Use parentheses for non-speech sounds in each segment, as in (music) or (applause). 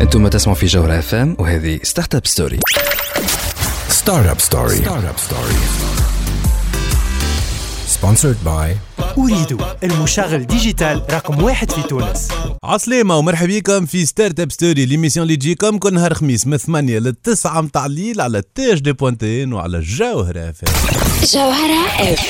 أنتم تسمعوا في جوهرة FM وهذه Startup Story Startup Story Startup Story sponsored by Ooredoo المشغل digital رقم واحد في تونس. عسلامة ومرحبا بكم في Startup Story l'émission اللي تجيكم كل نهار خميس من 8 ل 9 متاع الليل على تاج دي point tn وعلى جوهرة F جوهرة F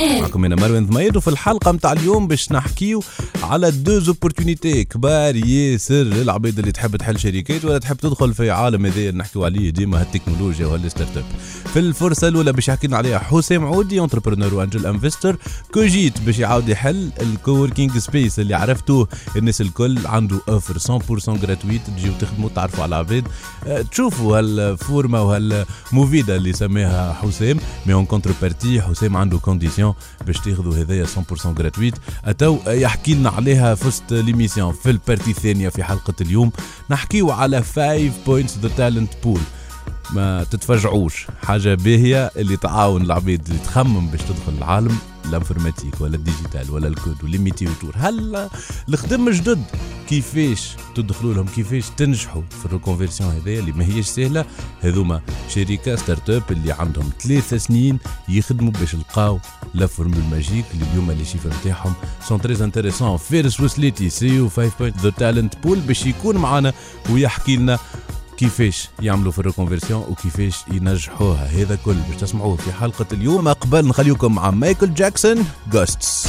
معكم أنا مروان ضميد وفي الحلقة متاع اليوم باش نحكيو على deux opportunités كبار ياسر للعباد اللي تحب تحل شركات ولا تحب تدخل في عالم هذا نحكيو عليه ديما هالتكنولوجيا وهال startup في الفرصة الأولى باش يحكي لنا عليها حسام عودي entrepreneur و angel investor Cogit باش يعاود يحل ال coworking space اللي عرفتوه الناس الكل عنده offre 100% gratuite تجيو تخدموا تعرفوا على العباد أه، تشوفوا هالفورمة وهال movida اللي سماها حسام mais en contrepartie حسام عنده conditions باش تاخذوا هذايا 100% gratuite اتو يحكي لنا عليها وسط l'émission في ال partie الثانية في حلقة اليوم نحكيو على 5 Points The Talent Pool ما تتفجعوش. حاجة باهية اللي تعاون العباد اللي تخمم باش تدخل العالم ال informatique ولا ال digital ولا ال code و les métiers autour هل الخدم جدد؟ كيفاش تدخلوا لهم؟ كيفاش تنجحوا في ال reconversion هذايا اللي ما هيش سهلة؟ هذوما شركة startup اللي عندهم ثلاثة سنين يخدموا باش يلقاو la formule magique اللي اليوم les chiffres نتاعهم. sont très intéressants فارس وسليتي CEO 5 Point The Talent Pool باش يكون معنا ويحكي لنا كيفاش يعملوا في ال reconversion وكيفاش ينجحوها؟ هذا كل باش تسمعوه في حلقة اليوم. قبل نخليكم مع مايكل جاكسون جوستس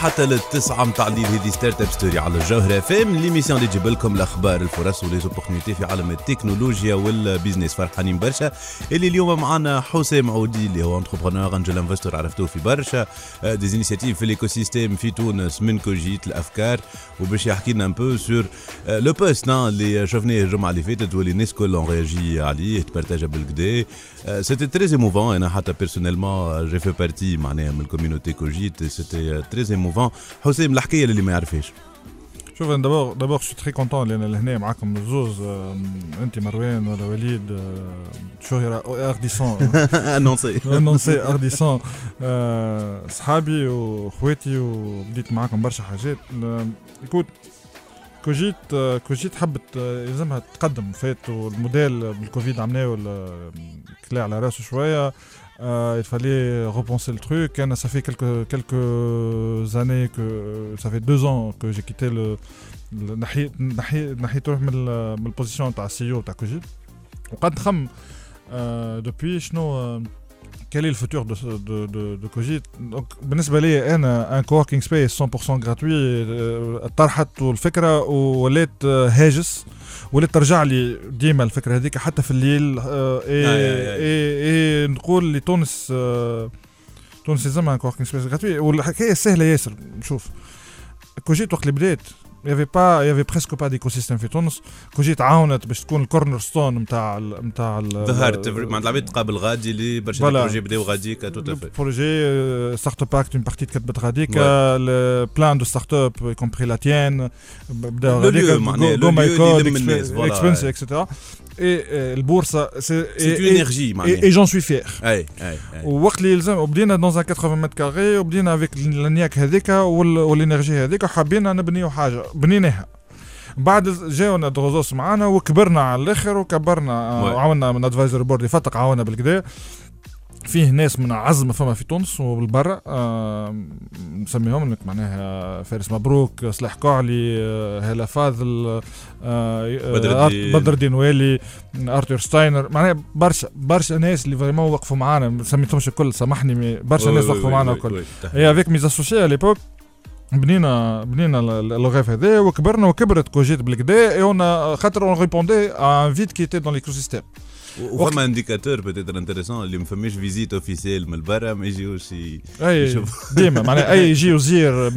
حتى للتسعة متاع الليل هذه Startup Story على الجوهرة FM l'émission اللي تجيب لكم الأخبار الفرص و les opportunités في عالم التكنولوجيا وال business. فرحانين برشا. اللي اليوم معنا حسام عودي اللي هو entrepreneur angel investor عرفتوه في برشا. des initiatives في ال écosystème في تونس من Cogit الأفكار. وباش يحكي لنا un peu sur le post اللي شفناه الجمعة اللي فاتت واللي الناس كل رياجي عليه تبارتاجا بالكدا c'était très émouvant أنا حتى personnellement j'ai fait partie معناها من ال community Cogit. c'était très émouvant حسام الحكاية اللي ما يعرفهاش شوف أنا دابور دابور سو تري كونتون لأن لهنا معاكم الزوز انت مروان ولا وليد آه، شهرة ارديسون انونسي (laughs) انونسي ارديسون آه، صحابي واخواتي وبديت معاكم برشا حاجات. يكون كوجيت آه، كوجيت حبت آه، يلزمها تقدم فات والموديل بالكوفيد عملناه كلا على راسه شوية. Euh, il fallait repenser le truc. Et ça fait quelques, quelques années que. Ça fait deux ans que j'ai quitté le. le- نحي- نحي- نحيت روحي من ال- من ال position تاع ال CEO تاع Cogit وقعدت نخمم depuis شنو آه، quel est le futur de, de, de, de Cogit Donc, بالنسبة لي أنا un coworking space 100% gratuit طرحت الفكرة ولات آه، هاجس ولات ترجع لي ديما الفكرة هذيك حتى في الليل آه، آي. إي إي نقول لتونس آه، تونس يلزمها ان كووركينج سبيس غراتوي والحكاية سهلة ياسر شوف كوجيت وقت اللي بديت يافي با يافي بريسكو با ديكوسيستيم في تونس كوجيت عاونت باش تكون الكورنر ستون نتاع نتاع ظهرت مع العباد تقابل غادي اللي برشا. بروجي بداو غاديك تو Act, une partie de Katbet Radik, euh, le plein de startups, y compris la tienne, بداو غاديك lieu, معناها، Go le My Et c'est سي اون et- انرجي et- معناها et j'en suis fier. اي اي اي ووقت اللي يلزم وبدينا un 80 mètres carrés وبدينا avec ال niaque هذيك وال- وال énergie هذيك وحبينا نبنيو حاجة بنيناها بعد جاونا دروزوس معانا وكبرنا على الآخر وكبرنا. وعملنا من advisor board يفتق عاونا بالكدا فيه ناس من اعز ما فما في تونس وبالبرا آه نسميهم لك معناها فارس مبروك صلاح كعلي آه هلا فاضل آه بدر الدين. بدر الدين والي آرتور ستاينر معناها برشا برشا ناس اللي vraiment وقفوا معانا ما سميتهمش الكل سامحني برشا ناس وقفوا معانا الكل. et avec mes associés à l'époque بنينا بنينا الغاف هذا وكبرنا وكبرت Cogit بالكدا et on خاطر on répondait un vide qui était dans l'écosystème وفما indicateur peut-être intéressant اللي ما فماش visite officielle من برا ما يجيوش ي- أي يشوف. ديما معناها أي يجي وزير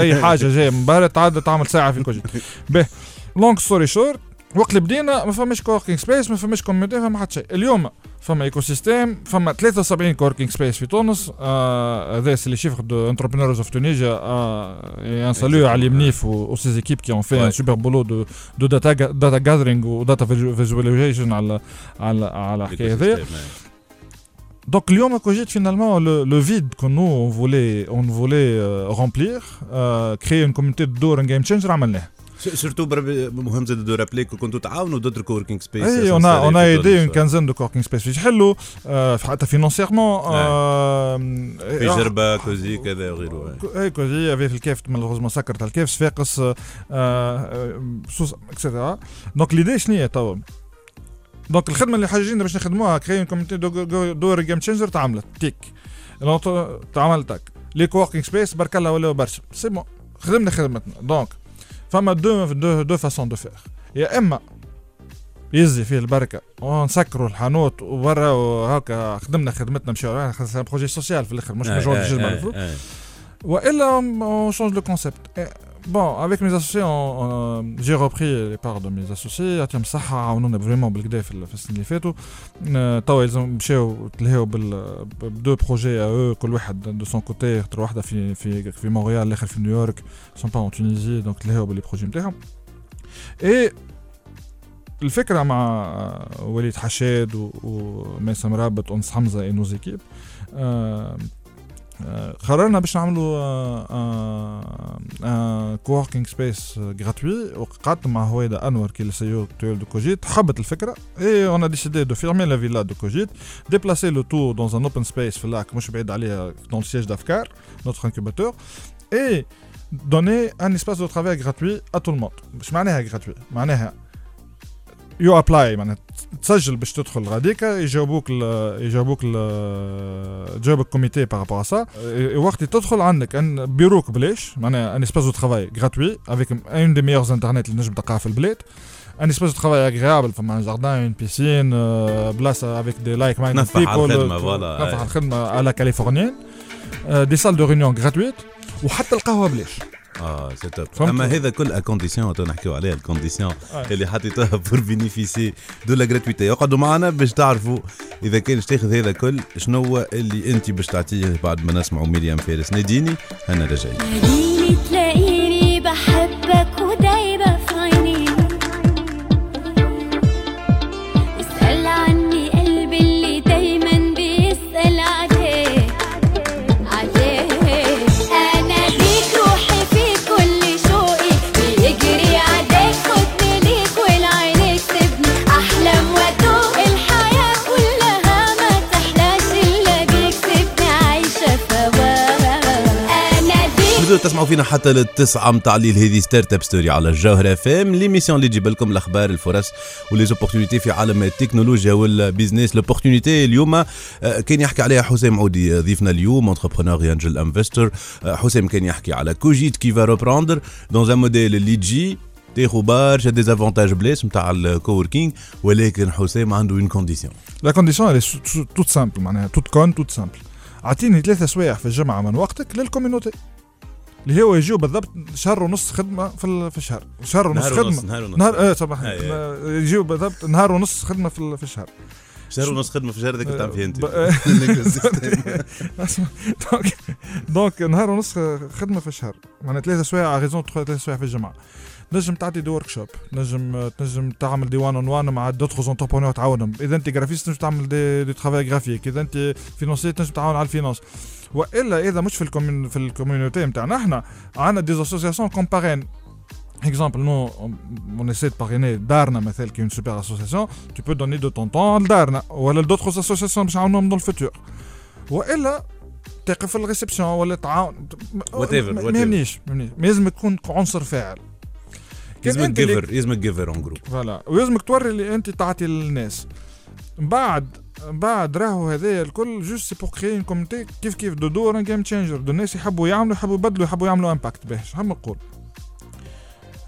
أي حاجة جاية من برا تعدى تعمل ساعة في Cogit (laughs) به long story short وقت اللي بدينا ما فماش coworking space ما فماش community فما حتى شيء اليوم فما écosystème فما 73 coworking space في تونس آه، هذا c'est les chiffres de Entrepreneurs of Tunisia un salut على يمنيف et ses équipes qui ont fait un Ouais. super boulot de de data data gathering و data visualization على على على الحكاية هذيا Donc اليوم Cogit finalement le, le vide que nous on voulait on voulait euh, remplir euh, créer une communauté de doer and game changer surtout مهم زاد de rappeler كنتوا تعاونوا d'autres coworking space et on a on a aidé une quinzaine de coworking space. Financièrement آه، في جربه Cozi كذا وغيره et Cozi avait في الكاف malheureusement سكرت الكاف صفاقس سوس et cetera donc l'idée شنو هي توا donc الخدمه اللي حاجين باش نخدموها créer communauté doer game changer تعملت تيك الأوتو- تعمل تاك les coworking space برك الله ولاو برشا c'est bon خدمنا خدمتنا donc فما de de deux façons de faire يا إما يزي فيه البركة ونسكروا الحانوت وبرا وهكا خدمنا خدمتنا مشاو projet social في الآخر مش مجهود جزمه الفلوس Voilà, on, on change de concept. Et, bon, avec mes associés, on- on- j'ai repris les parts de mes associés. عطيهم الصحة عاونونا vraiment بالكدا في في السنين اللي فاتوا. آه، توا يلزم مشاو تلهيو بال ب des projets أو كل واحد de son côté خاطر واحدة في في في مونريال الآخر في نيويورك sont pas en Tunisie donc تلهيو ب les projets نتاعهم. اي الفكرة مع آه، وليد حشاد و- وميسا مرابط ونس حمزة et nos équipes آه، آه، قررنا باش نعملوا coworking space gratuit وقعدت مع هويدا أنور qui ال CEO de Cogite حبت الفكرة. et on a décidé de fermer la villa de Cogite déplacer le tout dans un open space في اللاك مش بعيد عليها donc d'Afkar notre incubateur. Et donner un espace de travail gratuit à tout le monde. مش معناها gratuit معناها you apply معناها تسجل باش تدخل غاديكا يجاوبوك ال يجاوبوك ال جاوبك comité par rapport à ça وقت تدخل عندك un bureau ك بلاش معناها un espace de travail gratuit avec un des meilleurs internet اللي نجم تلقاها في البلاد. un espace de travail agréable فما jardin on piscine بلاصه avec des like mind على الخدمة، voilà. على الخدمة à la californienne des salles de réunion gratuites وحتى القهوة بلاش. آه c'est top؟ اما هذا كل à condition تو نحكيو عليها ال condition. اللي حطيتوها pour bénéficier de la gratuité اقعدوا معنا باش تعرفوا اذا كان تاخذ هذا كل شنو هو اللي انت باش تعطيه بعد ما نسمعوا مريم فارس ناديني أنا رجعي تلاقيني تلاقيني تسمعوا فينا حتى للتسعة متاع الليل هذه Startup Story على الجوهرة اف ام l'émission اللي تجيب لكم الأخبار الفرص و les opportunités في عالم التكنولوجيا وال business l'opportunité اليوم آه، كان يحكي عليها حسام عودي آه، ضيفنا اليوم entrepreneur angel investor حسام كان يحكي على Cogite qui va reprendre dans un modèle اللي تجي تاخو برشا des avantages بلاص نتاع ال coworking ولكن حسام عنده une condition la condition toute simple معناها toute con- toute simple أعطيني ثلاثة سوايع في الجمعة من وقتك لل community. اللي هو يجيو بالضبط شهر ونص خدمة في, في الشهر شهر ونص ونص نهار ونص نهار إيه. آه، يجيو بالضبط نهار ونص خدمة في, في الشهر شهر ونص خدمه في الشهر هذاك تعمل فيها انت donc donc نهار ونص خدمه في الشهر معناها ثلاثة سوايع raison تدخل ثلاثة سوايع في الجمعة نجم تعطي des workshop نجم تنجم تعمل des one on one مع d'autres entrepreneurs تعاونهم إذا أنت graphiste نجم تعمل des, des travail graphique إذا أنت financier تنجم تعاون على ال finance وإلا إذا مش في ال commun- في ال community نتاعنا إحنا عندنا des associations qu'on parraine Exemple, nous, on, on essaie de parrainer Darna, مثلا, qui est une super association. Tu peux donner de ton temps à Darna. Ou à d'autres associations باش نعاونهم dans le futur. وإلا تقف في ال réception ولا تعاون ما- whatever. ما يهمنيش ما يهمنيش. ما لازم تكون عنصر فاعل اللي- giver يلزمك giver un groupe voilà. ويلزمك توري اللي انت تعطي للناس. من بعد بعد راهو هذايا الكل juste c'est pour créer une communauté كيف كيف de doer and game changer. de الناس يحبوا يعملوا يحبوا يبدلوا يحبوا يعملوا impact باهي شحال نقول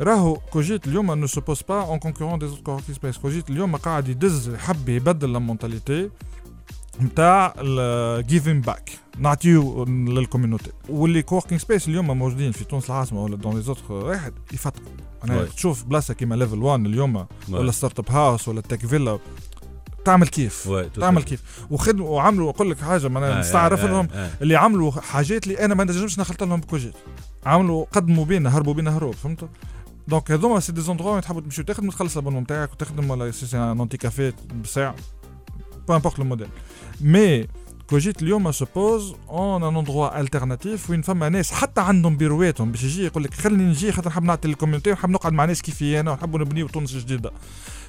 راهو Cogite اليوم nous se pose pas en concurrent des autres coworking space Cogite اليوم قاعد يدز يحب يبدل la mentalité نتاع ال giving back نعطيو لل community. وال les coworking space اليوم موجودين في تونس العاصمة ولا dans les autres واحد يفتقوا. أنا. تشوف بلاصة كيما Level 1 اليوم ولا Startup House ولا Tech Villa تعمل كيف؟ تعمل. كيف؟ وخدموا وعملوا أقول لك حاجة آه، معناها نستعرف آه، لهم. آه. اللي عملوا حاجات اللي أنا ما نجمش نخلط لهم ب Cogite. عملوا قدموا بينا هربوا بينا هروب فهمت؟ donc هذوما c'est des endroits وين تحبوا تمشيو تخدم تخلص ال abonnement تاعك وتخدم ولا c'est c'est un anticafé بساعه peu importe le modèle mais Cogite اليوم se pose en un endroit alternatif وين فما ناس حتى عندهم بيرواتهم باش يجي يقول لك خليني نجي خاطر نحب نعطي لل community ونحب نقعد مع ناس كيفي أنا ونحبوا نبنيو تونس جديده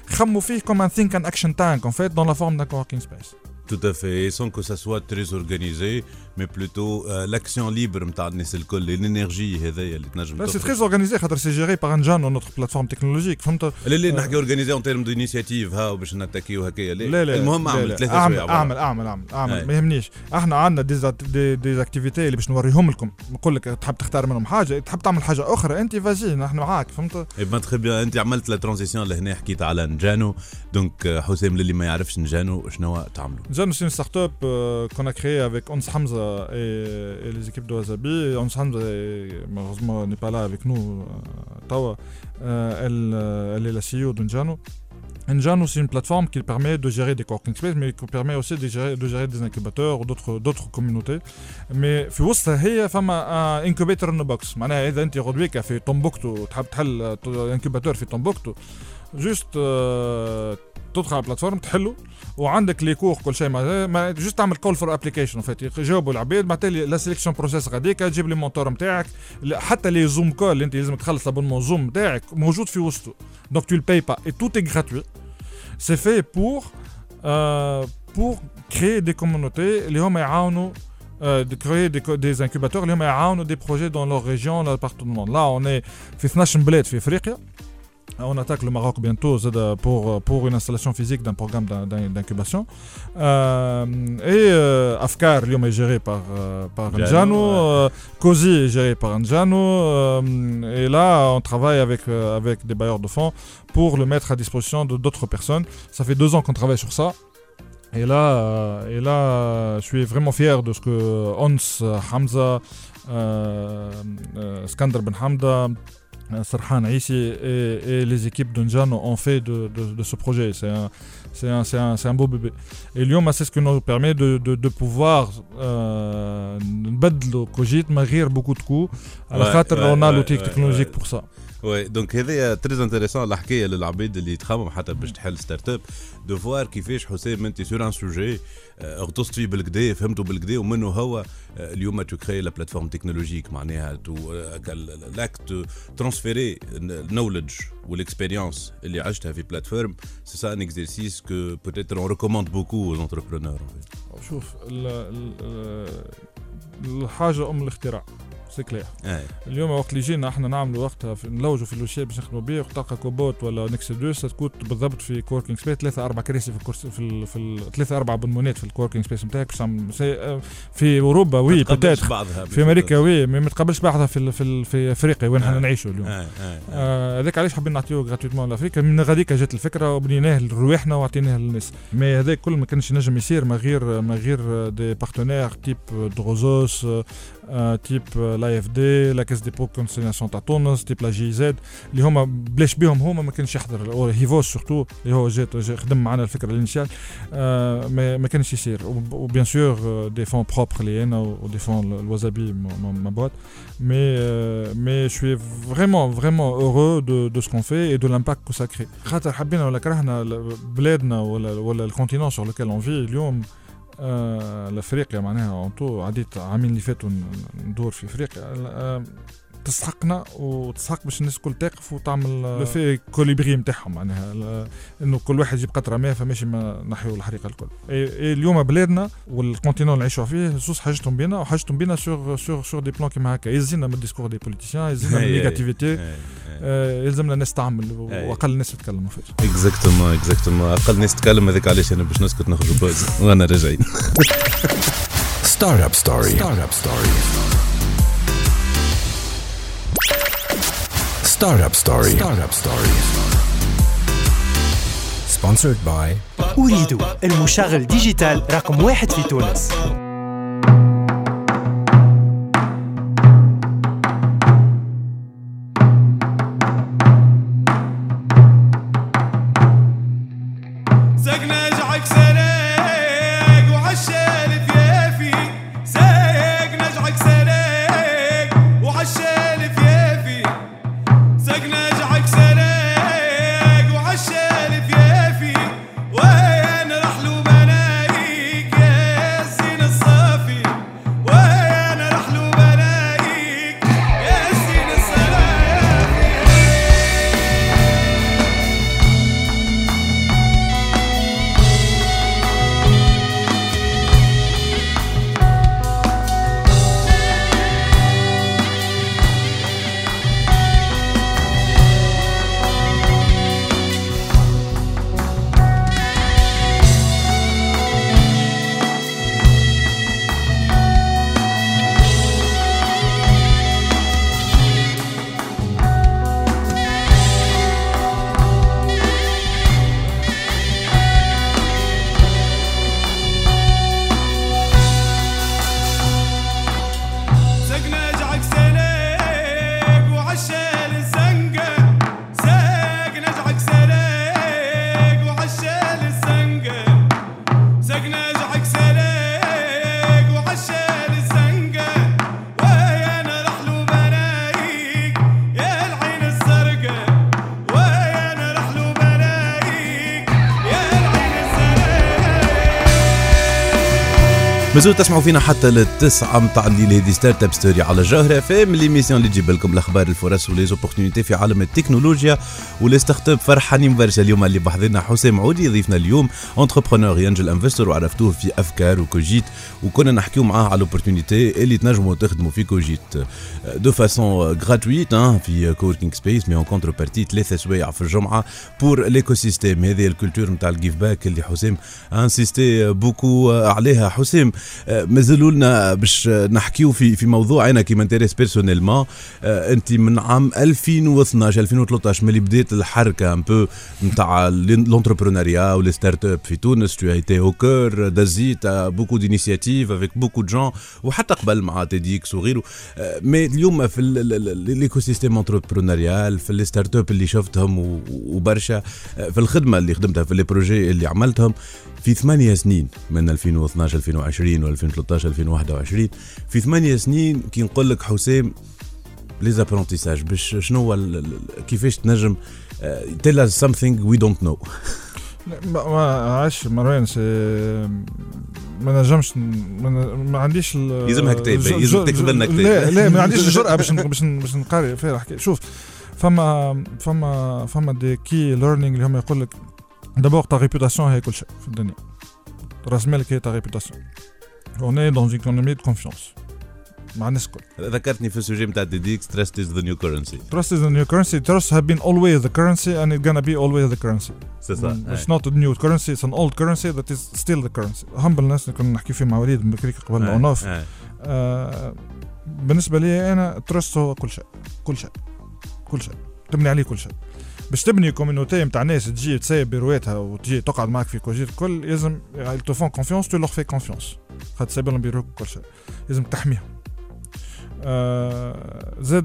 خموا فيه comme un think and action tank en fait dans la forme d'un coworking space Tout à fait, et sans que ça soit très organisé, plutôt euh, l'action libre نتاع الناس الكل l'énergie هذايا اللي تنجم c'est. très organisé خاطر c'est géré par انجانو notre plateforme technologique فهمت لا لا نحكي organisé en termes d'initiatives ها باش نتاكيو هكايا لا لا المهم اعمل لا. ثلاثة اعمل اعمل اعمل اعمل. أعمل. ما يهمنيش إحنا عندنا des des, des activités اللي باش نوريهم لكم نقول لك تحب تختار منهم حاجة تحب تعمل حاجة أخرى انت فازي نحن معاك فهمت تخي بيان انت عملت لا ترانزيسيون لهنا حكيت على نجانو دونك حسام للي ما يعرفش نجانو شنو تعملوا une start-up euh, qu'on a créée avec Ons Hamza et, et les équipes de Wasabi. Ons Hamza, est- malheureusement, n'est pas là avec nous. euh, Tawa, Euh, elle, euh, elle est la CEO d'Unjano. Njano, c'est une plateforme qui permet de gérer des coworking space, mais qui permet aussi de gérer, de gérer des incubateurs ou d'autres, d'autres communautés. Mais في وسطها هي فما انكوبيتر ان بوكس معناها اذا انت غدويك في تومبوكتو تحب تحل انكوباتور في تومبوكتو جوست آه، تدخل على ال plateforme تحله وعندك les cours كل شيء. ما, juste تعمل call for application فات يجاوبوا العباد بعد la selection process غاديك تجيب لي mentor نتاعك حتى les Zoom call اللي انت لازم تخلص l'abonnement Zoom نتاعك موجود في وسطه. donc tu paies pas et tout est gratuit c'est fait pour pour créer des communautés اللي هما يعاونوا de créer des, des incubateurs. يعاونوا des projets dans leur région là partout dans le monde là on est في 12 بلاد في افريقيا On attaque le Maroc bientôt Zada, pour, pour une installation physique d'un programme d'in- d'in- d'incubation. Euh, et euh, Afkar, Lyon est géré par, euh, par Njano, ouais. euh, Cozy est géré par Njano. euh, et là, on travaille avec, euh, avec des bailleurs de fonds pour le mettre à disposition de d'autres personnes. Ça fait deux ans qu'on travaille sur ça. Et là, euh, et là, euh, je suis vraiment fier de ce que euh, Hamza, euh, euh, Skander Ben Hamda, euh, Serhan ici et, et, les équipes d'Unjan ont fait de, ce projet. C'est un, un, un, un, beau bébé. Et Lyon, c'est ce qui nous permet de, de pouvoir euh, Kogit, beaucoup de coups. Ouais, ouais, on a l'outil technologique pour ça. وي دونك هذايا تريز انتريسون الحكاية للعبيد اللي تخمم حتى باش تحل ستارت اب دو فوار كيفاش حسام انت سور ان سوجي غطست فيه بالكدا فهمته بالكدا ومنه هو اليوم tu crées la plateforme technologique معناها راك transférer ال knowledge وال expérience اللي عشتها في plateforme c'est ça un exercice que peut-être on recommande beaucoup entrepreneurs شوف ال- ال- الحاجة أم الاختراع. c'est clair اليوم وقت اللي جينا إحنا نعملوا وقتها في نلوجوا في ال logiciel باش نخدموا بيه وقت تلقى Cobot ولا Nexudus تكون بالضبط في coworking space ثلاثة أربع كراسي في الكورس في في ثلاثة أربع abonnements في ال coworking space نتاعك في أوروبا oui بعضها في أمريكا oui ما تقبلش بعضها في في في أفريقيا وين إحنا آه. نعيشوا اليوم. آه، آه، هذاك علاش حابين نعطيوه gratuitement لأفريقيا؟ من غاديك جات الفكرة وبنيناه لرواحنا وعطيناه للناس. mais هذاك كل ما كانش ينجم يصير من غير من غير des partenaires type Drosos آه، type l'AFD la Caisse des Dépôts et Consignations تاع تونس type la GIZ اللي هما بلاش بيهم هما ما كانش يحضر أو Hivos surtout اللي هو جات جا خدم معنا الفكرة ال initiale آه، ما ما كانش يصير وب- و bien sûr des fonds propres لي أنا و des fonds alloués par ma boîte mais, euh, mais je suis vraiment, vraiment heureux de, de ce qu'on fait et de l'impact que ça crée. خاطر حبينا ولا كرهنا ل- بلادنا ولا ولا ال continent sur lequel on vit اليوم آه لافريقيا معناها en tout عديت عامين اللي فاتوا ندور في افريقيا. آه تستحقنا وتستحق باش الناس الكل تقف وتعمل l'effet colibri نتاعهم معناها إنه كل واحد يجيب قطرة ماء فماشي ما نحيوا الحريقه الكل. اليوم بلادنا وال continent اللي نعيشوا فيه زوز حاجتهم بينا وحاجتهم بينا sur sur sur des plans كيما هكا. يزينا من ال discours des politiciens يزينا من (laughs) ال négativité. آه، يلزمنا الناس تعمل. وأقل الناس يتكلموا فيه. exactement exactement أقل ناس تتكلم هذاك علاش أنا باش نسكت نخرج pause. وأنا راجعين. (laughs) Startup Story. Startup Story. Startup Story. Startup Story. Sponsored by أريد المشغل ديجيتال رقم واحد في تونس مازلتوا تسمعوا فينا حتى للتسعة متاع الليل هذه Startup Story على جوهرة FM l'émission اللي تجيب لكم الأخبار الفرص و les opportunités في عالم التكنولوجيا وال startup فرحانين برشا اليوم اللي بحضرنا حسام عودي ضيفنا اليوم entrepreneur angel investor وعرفتوه في أفكار وكوجيت وكنا نحكيو معاه على ال opportunités اللي تنجموا تخدموا في Cogite. دو فاسون غراتويت في coworking space mais en contrepartie ثلاثة سوايع في الجمعة pour l'écosystème هذه ال culture نتاع ال give back اللي حسام insisté beaucoup عليها. حسام مازالوا لنا باش نحكيو في في موضوع أنا qui m'intéresse personnellement انت من عام 2012 2013 ملي بديت الحركة un peu نتاع l'entrepreneuriat و les startups في تونس as été au cœur دزيت beaucoup d'initiatives avec beaucoup gens وحتى قبل مع TEDx وغيره آه، mais اليوم في ال écosystème entrepreneurial في les startups اللي شفتهم وبرشا آه، في الخدمة اللي خدمتها في les projets اللي عملتهم. في ثمانية سنين من 2012 2020 و 2013 2021 في ثمانية سنين كي نقول لك حسام les apprentissages باش شنو هو كيفاش تنجم tell something we don't know. لا، ما عاش مروان سي ما نجمش ما, عنديش يلزمها كتاب، يلزم تكتب لنا كتاب. لا لا ما عنديش (laughs) الجرأة باش باش باش نقاري فيها الحكاية. شوف فما فما فما des key learnings اللي هم يقول لك ta réputation هي كل شيء في الدنيا راس مالك هي ta réputation on est dans une économie de confiance مع الناس الكل ذكرتني في ال sujet نتاع TEDx trust is the new currency Trust is the new currency. Trust have been always the currency and it's gonna be always the currency. c'est صح not a new currency, it's an old currency that is still the currency. humbleness اللي كنا نحكي فيه مع وليد بكريك قبل ما en off آه، بالنسبة لي أنا trust هو كل شيء. كل شيء. كل شيء. تبني عليه كل شيء. باش تبني community نتاع ناس تجي تسيب بيرواتها وتجي تقعد معك في Cogite الكل لازم te font confiance tu leur fais confiance خاطر تسيب لهم بيروك كل شيء. لازم تحميهم. آه زاد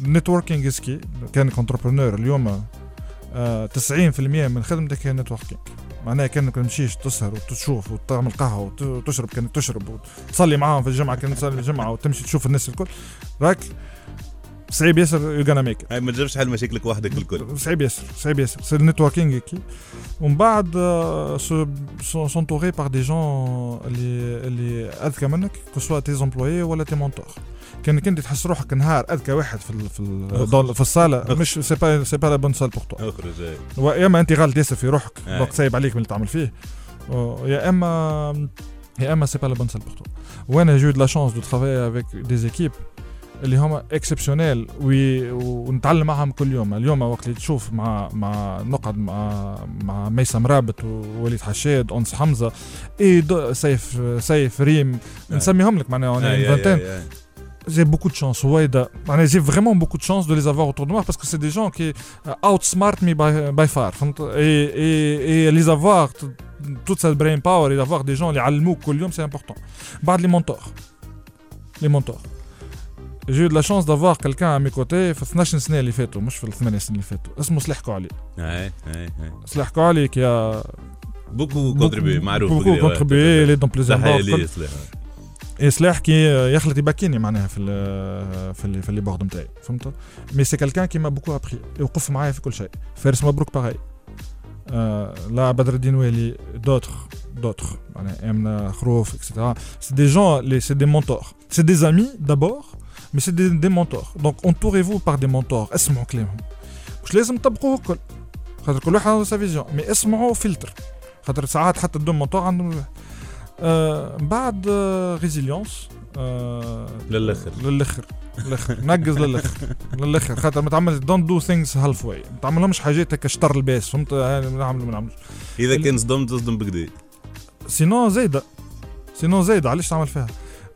ال networking is key كانك entrepreneur اليوم آه 90% من خدمتك هي networking معناها كأنك تمشيش تسهر وتشوف وتعمل قهوة وت- وتشرب كأنك تشرب وتصلي معاهم في الجمعة كأنك تصلي في الجمعة وتمشي تشوف الناس الكل. راك صعيب ياسر you gonna make هاي ما تجربش حل مشاكلك وحدك الكل. صعيب ياسر صعيب ياسر. c'est ال networking key ومن بعد s'entourer par des gens اللي اللي أذكى منك que ce soit tes employés ولا tes mentors كانك انت تحس روحك نهار أذكى واحد في ال في ال في الصالة. مش c'est pas c'est pas la bonne salle pour toi أخرج هاي. ويا أما أنت غلط ياسر في روحك. donc صايب عليك من اللي تعمل فيه. يا اما يا أما c'est pas la bonne salle pour toi وأنا j'ai de la chance de travailler avec des équipes اللي هما اكسبسيونيل ونتعلم معهم كل يوم اليوم وقت اللي تشوف مع مع نقعد مع مع ميسم مرابط ووليد حشاد انس حمزه اي دو- سيف سيف ريم نسميهم لك معناها أي- أي- فانتين أي- أي. j'ai beaucoup de chance. Ouais, da- معناها j'ai vraiment beaucoup de chance de les avoir autour de moi parce que c'est des gens qui euh, outsmart me by, by far. فهمت؟ Et, et, et les avoir, t- toute cette brain power et d'avoir des gens اللي يعلموك كل يوم, c'est important. بعد les mentors. Les mentors. J'ai eu de la chance d'avoir quelqu'un à mes côtés في 12 سنة اللي فاتوا مش في الثمانية سنين اللي فاتوا. اسمه سلاح كوعلي اي اي اي سلاح كوعلي qui a بوكو كونتريبي معروف beaucoup بكري، ouais. contribué, il est dans plusieurs تحية bords. ليه سلاح اي سلاح كي يخلط يبكيني معناها في ال في ال في اللي بورد نتاعي فهمت؟ مي سي كالكان كي ما بوكو ابخي يوقف معايا في كل شيء. فارس مبروك باغي آه لا بدر الدين والي دوتر دوتر معناها أمنة خروف اكسيتيرا سي دي جون لي سي دي مونتور سي دي زامي دابور مي سي دي دي مونتور دونك انتوري-فو بار دي مونتور اسمعوا كلامهم مش لازم تطبقوه الكل خاطر كل واحد عنده سا فيزيون مي اسمعوا فلتر خاطر ساعات حتى الدو مونتور عندهم آه بعد ريزيليونس آه للاخر للاخر للاخر نقز للاخر للاخر خاطر ما تعمل دونت دو ثينكس هالف واي ما تعملهمش حاجات هكا شطر الباس فهمت ما نعمل ما نعملش اذا كان صدمت تصدم بكدا سينو زايده سينو زايده علاش تعمل فيها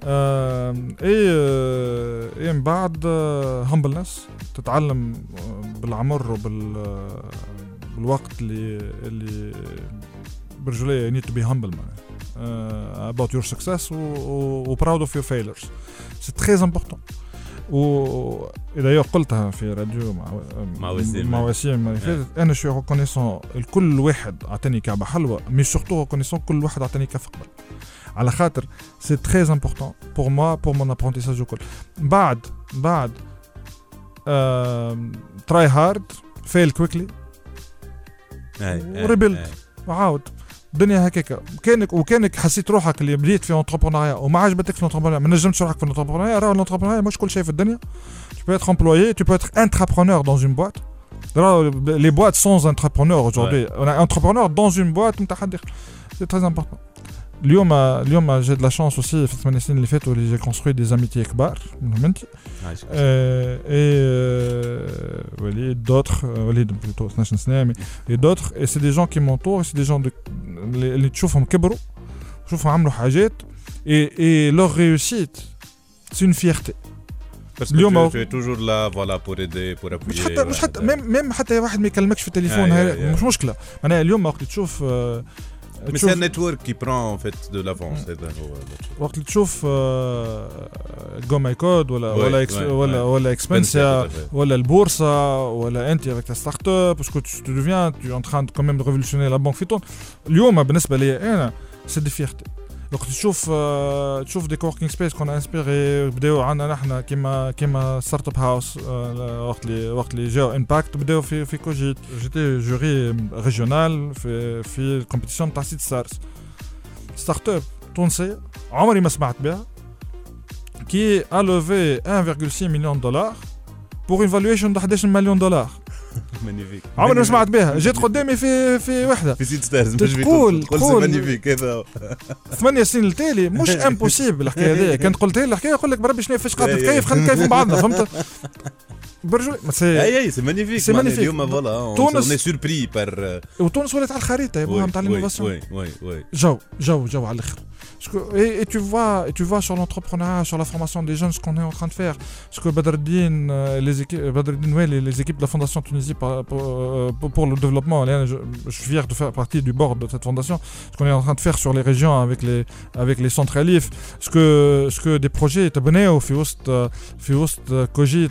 اي اي آه، إيه، من بعد آه، هامبلنس تتعلم آه، بالعمر وبال بالوقت اللي اللي برجليه يو نيد تو بي هامبل about your success و, و, و proud of your failures. C'est très important. و d'ailleurs قلتها في راديو مع مع وسيم. مع وسيم اللي فاتت أنا je suis reconnaissant الكل واحد عطاني كعبة حلوة mais surtout reconnaissant كل واحد عطاني كف قبل على خاطر c'est très important pour moi pour mon apprentissage الكل بعد بعد try hard fail quickly و rebuild. وعاود. الدنيا هكاكا. كانك وكانك حسيت روحك اللي بديت في entrepreneuriat وما عجبتك في ال entrepreneuriat ما نجمتش روحك في ال entrepreneuriat راه ال entrepreneuriat مش كل شيء في الدنيا. Tu peux être employé tu peux être entrepreneur dans une boîte. راه les boîtes sont entrepreneurs aujourd'hui. On a entrepreneur dans une boîte نتاع حد c'est très important. اليوم اليوم j'ai de la chance aussi في الثمان سنين اللي فاتوا اللي j'ai construit des amitiés كبار منهم انت عايشك. Euh, et euh, Walid, d'autres, euh, Walid plutôt 12 سنة mais et d'autres et c'est des gens qui m'entourent et c'est des gens de اللي اللي تشوفهم كبروا تشوفهم عملوا حاجات et et leur réussite c'est une fierté Parce اليوم que هو- tu, tu es toujours là voilà, pour aider, pour appuyer. مش حتى مش حتى voilà. ميم ميم حتى واحد ما يكلمكش في التليفون آه، هاي آه، آه. مش مشكله معناها اليوم وقت تشوف آه، Mais تشوف- c'est un network qui prend en fait de l'avance. هذا هو le- وقت اللي تشوف جو ماي كود ولا Ouais, ولا إكس- ouais, ولا ouais. ولا اكسبنسيا tout à fait. ولا البورصه ولا انت avec ta start-up parce que tu tu deviens tu es en train de quand même de révolutionner la banque في تونس اليوم بالنسبة وقت تشوف آه، تشوف دي كوركينغ سبيس كنا انسبيري بداو عندنا نحن كيما كيما ستارت اب هاوس وقت اللي وقت اللي جاو امباكت بداو في في كوجيت. جيتي جوري ريجيونال في في الكومبيتيسيون تاع سيت ستارز startup تونسيه عمري ما سمعت بها qui a levé 1,6 million de dollars pour une valuation de 11 مليون دولار (laughs) Magnifique. عمري ما سمعت بها. جيت قدامي في في وحدة. في Seedstars. مش تقول- تقول magnifique هذا ثمانية سنين التالي مش (laughs) impossible الحكاية هذه كانت قلت لي الحكاية يقول لك بربي شنو فاش قاعد أي- أي. تكيف خلينا نكيف مع بعضنا فهمت؟ (laughs) برجولي ما سي اي اي سي مانيفيك C'est magnifique. اليوم فوالا تونس- on est surpris par وتونس ولات على الخريطه يبوها نتاع الانوفاسيون وي وي وي جو جو جو على الاخر Parce que- et, et tu vois, et tu vois sur l'entrepreneuriat, sur la formation des jeunes, ce qu'on est en train de faire. Ce que Badreddin, euh, les équipes, Badreddin, ouais, les, les équipes de la Fondation Tunisie par- pour, euh, pour, pour le développement, Léa, je, je suis fier de faire partie du board de cette fondation. Ce qu'on est en train de faire sur les régions avec les, avec les centres Alif. Ce que, ce que des projets, t'abonnés au Fioust, Fioust, Cogit,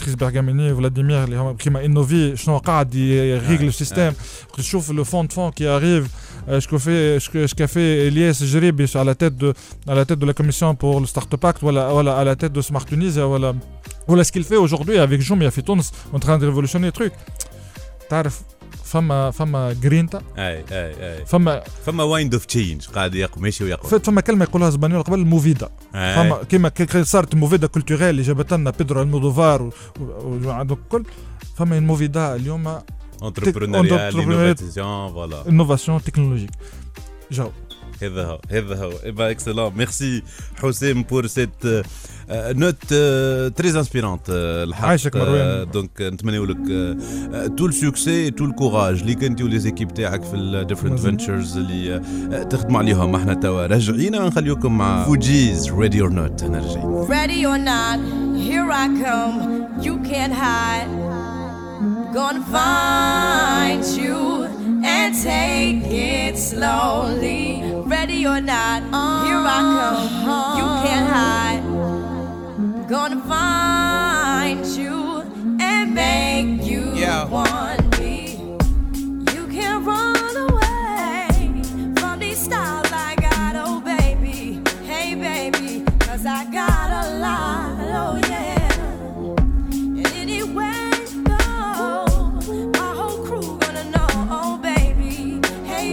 مع Patrice Bergamini, Vladimir, اللي هم- qui m'a innové, شنو قاعد يريغل le système. تشوف le fond de fond qui arrive euh, ce que fait ce que ce qu'a fait Elias Jeribi à la tête de à la tête de la commission pour le Startup Act voilà, voilà à la tête de Smart Tunisia voilà voilà ce qu'il fait aujourd'hui avec Joumia في تونس en train de révolutionner le truc تعرف فما فما جرينتا أي أي أي. فما فما وايند اوف تشينج قاعد يق- ماشي فات فما كلمة يقولها زبانيول قبل موفيدا. فما كيما كي صارت موفيدا كولتوريل اللي جابت لنا بيدرو المودوفار و- و- وعندك الكل. فما الموفيدا اليوم entrepreneuriat. l'innovation voilà. انوفاسيون تكنولوجيك جو هذا هو هذا هو إبا اكسلون ميرسي حسام بور سيت نوت تري انسبيرونت الحق عايشك مروان. دونك نتمنيو لك تو السوكسي تو الكوراج اللي انت وليزيكيب تاعك في الديفرنت مزيان. فينتشرز اللي آه، تخدموا عليهم إحنا توا راجعين ونخليكم مع فوجيز ريدي اور نوت أنا راجعين Ready or not, here I come. You can't hide. Gonna find you and take it slowly. Ready or not, here I come. You can't hide. Gonna find you and make you Yeah. want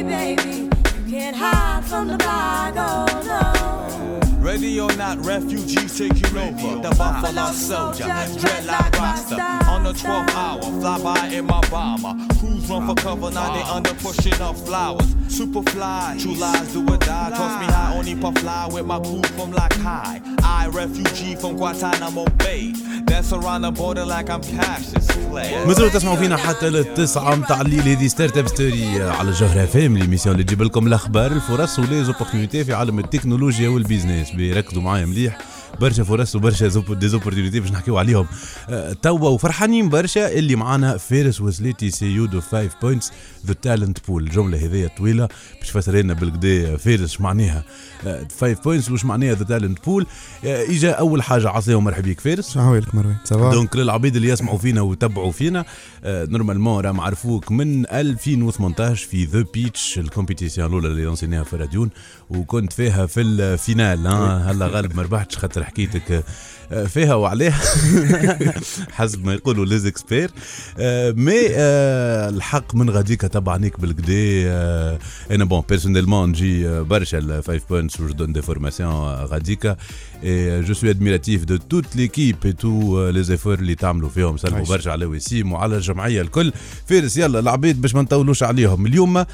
Baby, you can't hide from the no. Ready or not, refugees taking over. The Buffalo Soldier, dreadlock roster. On the 12th hour, fly by in my bomber. Crews run for cover, now they under pushing up flowers. Super fly, true lies do or die. Toss me high, only puff fly with my crew from like high. I, refugee from Guantanamo Bay. Dance around the border like I'm Clay. مازالوا تسمعوا فينا حتى للتسعة متاع الليل هذه ستارت اب ستوري على الجوهرة فام ليميسيون اللي تجيب لكم الأخبار الفرص وليزوبورتينيتي في عالم التكنولوجيا والبيزنس بيركزوا معايا مليح برشا فرص وبرشا ديزوبورتينيتي باش نحكيو عليهم. آه، توا وفرحانين برشا اللي معانا فارس وسليتي سي يو دو 5 بوينتس ذا تالنت بول الجملة هذه طويلة باش تفسر لنا بالكدا فارس معناها؟ 5 بوينتس وش معناها ذا تالنت بول إجا أول حاجة عصيهم مرحبا بك فارس شو حوالك مروان. دونك للعبيد اللي يسمعوا فينا ويتبعوا فينا نورمالمون راهم عرفوك من 2018 في ذا بيتش الكومبيتيسيون الأولى اللي لونسيناها في راديون وكنت فيها في الفينال هلا غالب ما ربحتش خاطر حكيتك آه، فيها وعليها. (laughs) حسب ما يقولوا ليزكسبير آه مي آه الحق من غاديك تبعنيك بالكدا آه أنا بون بيرسونيلمون نجي آه، برشا ال 5 بوينتس و دون دي فورماسيون غاديكا je suis admiratif de toute l'équipe et tous euh, les efforts اللي تعملوا فيهم. سلموا. برشا على وسيم وعلى الجمعية الكل. فارس يلا العبيد باش ما نطولوش عليهم. اليوم آه،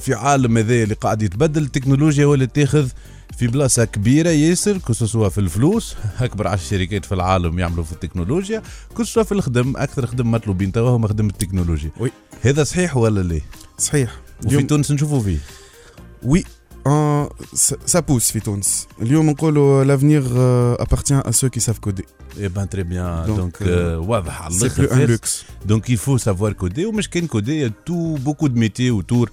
في عالم هذا اللي قاعد يتبدل التكنولوجيا ولا تاخذ في بلاصة كبيرة ياسر كسوا في الفلوس. أكبر عشر شركات في العالم يعملوا في التكنولوجيا كسوا في الخدم أكثر خدم مطلوبين توا هم خدم التكنولوجيا. وي. هذا صحيح ولا لا؟ صحيح. وفي اليوم تونس نشوفوا فيه. وي. آه سا بوس في تونس. اليوم نقولوا لافنيغ ابارتيان ا سو كي ساف كودي اي بان تري بيان دونك euh, واضح على الآخر دونك يفو سافوار كودي ومش كان كودي تو بوكو دو ميتي وتور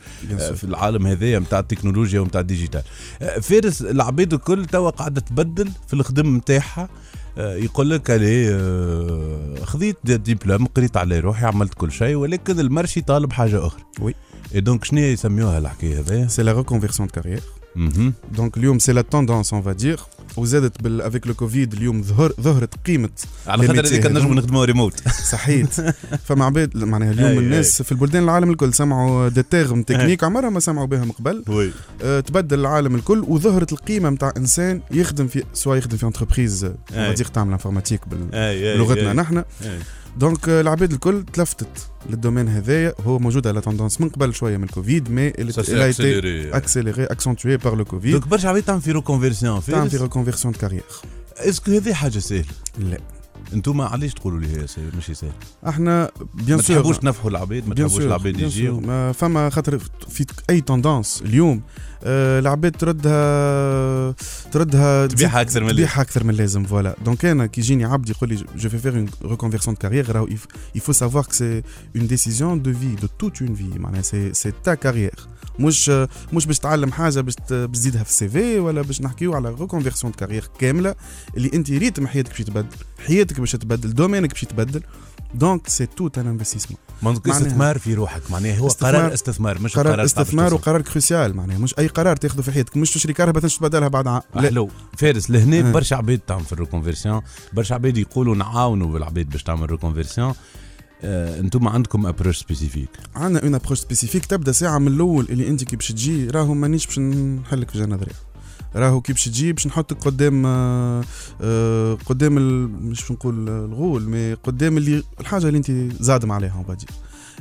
في العالم هذايا نتاع التكنولوجيا ونتاع الديجيتال. آه، فارس العبيد الكل توا قاعدة تبدل في الخدم نتاعها. يقول لك عليه آه، خذيت دي- ديبلوم قريت على روحي عملت كل شيء ولكن المرشي طالب حاجة أخرى وي. اي دونك شنو يسميوها الحكاية هذايا سي لا ريكونفيرسيون دو كارير. دونك اليوم سي لا توندونس اون فا دير وزادت بال افيك لو كوفيد اليوم ظهر ظهرت قيمه على خاطر هذيك. نجموا نخدموها ريموت صحيت فما عباد معناها اليوم أي- الناس في البلدان العالم الكل سمعوا دي تيرم تكنيك عمرها ما سمعوا بها من قبل آه، تبدل العالم الكل وظهرت القيمة نتاع إنسان يخدم في سواء يخدم في انتربريز أي. تعمل انفورماتيك بلغتنا أي. نحن. أي. دونك آه، العباد الكل تلفتت للدومين هذايا. هو موجود على توندونس من قبل شوية من الكوفيد مي accéléré. accéléré accentué par le Covid. دونك برشا عبيد تعمل في ريكونفيرسيون تعمل في ريكونفيرسيون دو كارير اسكو هذه حاجة سهله لا. أنتم علاش تقولوا لي هي سهل مش سهل إحنا بيان ما سور تحبوش تنفحوا العباد ما تحبوش العباد. يجيو ما فما خاطر في أي توندونس اليوم آه، العباد تردها تردها تبيعها أكثر من. تبيعها أكثر من اللازم فوالا دونك أنا كي يجيني عبد يقول لي جو في فير اون ريكونفيرسون دو كارير راهو il faut savoir que c'est une décision de vie de toute une vie معناها c'est c'est ta carrière مش مش باش تعلم حاجة باش تزيدها في ال CV ولا باش نحكيو على reconversion de carrière كاملة اللي أنت rythme حياتك باش يتبدل حياتك باش تتبدل domaine ك باش يتبدل. donc c'est tout un investissement منطق استثمار في روحك معناها هو استثمار- قرار استثمار مش قرار تعرف استثمار. وقرار cruciale معناها مش أي قرار تاخذه في حياتك. مش تشري كرهبة باش تبدلها بعد عام. حلو. فارس لهنا آه. برشا عباد تعمل في ال reconversion. برشا عباد يقولوا نعاونوا بالعباد باش تعمل reconversion آه، أنتم عندكم approche spécifique عندنا une approche spécifique تبدأ ساعة من الأول اللي أنت كي باش تجي راهو مانيش باش نحلك في ذريع راهو كي باش تجي باش نحطك قدام آه، آه، قدام مش باش نقول الغول mais قدام اللي الحاجة اللي انت زادم عليها بعد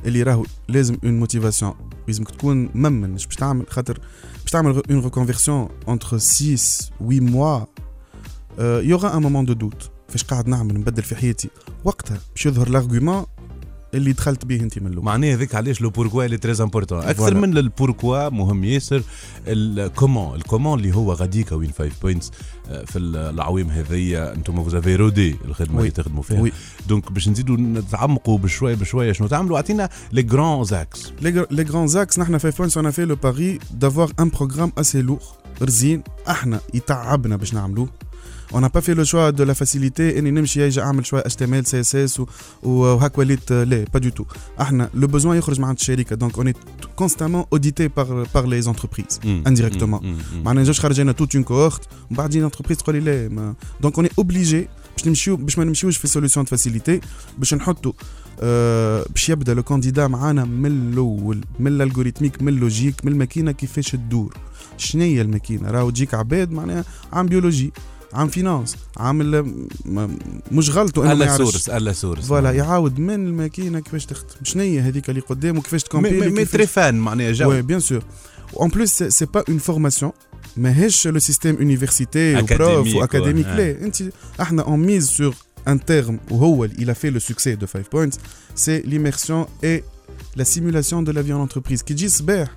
اللي راهو لازم une motivation لازمك تكون مؤمن. باش تعمل خاطر باش تعمل une reconversion entre 6 8 mois il y aura un moment de doute فاش قاعد نعمل نبدل في حياتي. وقتها باش يظهر l'argument اللي دخلت به انت من الأول. معناها هذاك علاش le pourquoi il est très important أكثر. من ال pourquoi مهم ياسر ال comment ال comment اللي هو غاديكا وين 5 points في العوام هذيا أنتم vous avez rodé الخدمة. اللي تخدموا فيها. Oui. donc باش نزيدوا نتعمقوا بشوية بشوية شنو تعملوا؟ أعطينا les grands axes les grands axes, نحن 5 points a fait le pari d'avoir un programme assez lourd. رزين إحنا يتعبنا باش نعملوه. On n'a pas fait le choix de la facilité. اني نمشي يجي اعمل شوية HTML CSS و- وهاك وليت آه، لا pas du tout. إحنا le besoin يخرج مع عند الشركة donc on est constamment audité par par les entreprises indirectement. معناها نجوش خرجنا toute une cohorte ومن بعد تجينا entreprise تقول لي لا ما donc on est obligé باش نمشيو باش ما نمشيوش في solution de facilité باش نحطوا آه باش يبدا le candidat معانا من الأول من ال algorithmique من ال logique من الماكينه كيفاش تدور شنو هي الماكينه راهو تجيك عباد معناها عامل biologie عامل finance عامل مش غلطه انه ما يعرفش source الا source voilà يعاود من الماكينه كيفاش تخدم هي هذيك اللي قدام وكيفاش mais تكومبيلي mais très fine معناها جو Oui, bien sûr. En plus, c'est, c'est pas une formation. ماهيش prof Académique, ou académique ouais. لا انت إحنا on mise sur un terme وهو a fait le succès de 5 points c'est l'immersion et la simulation de la vie en entreprise كي تجي الصباح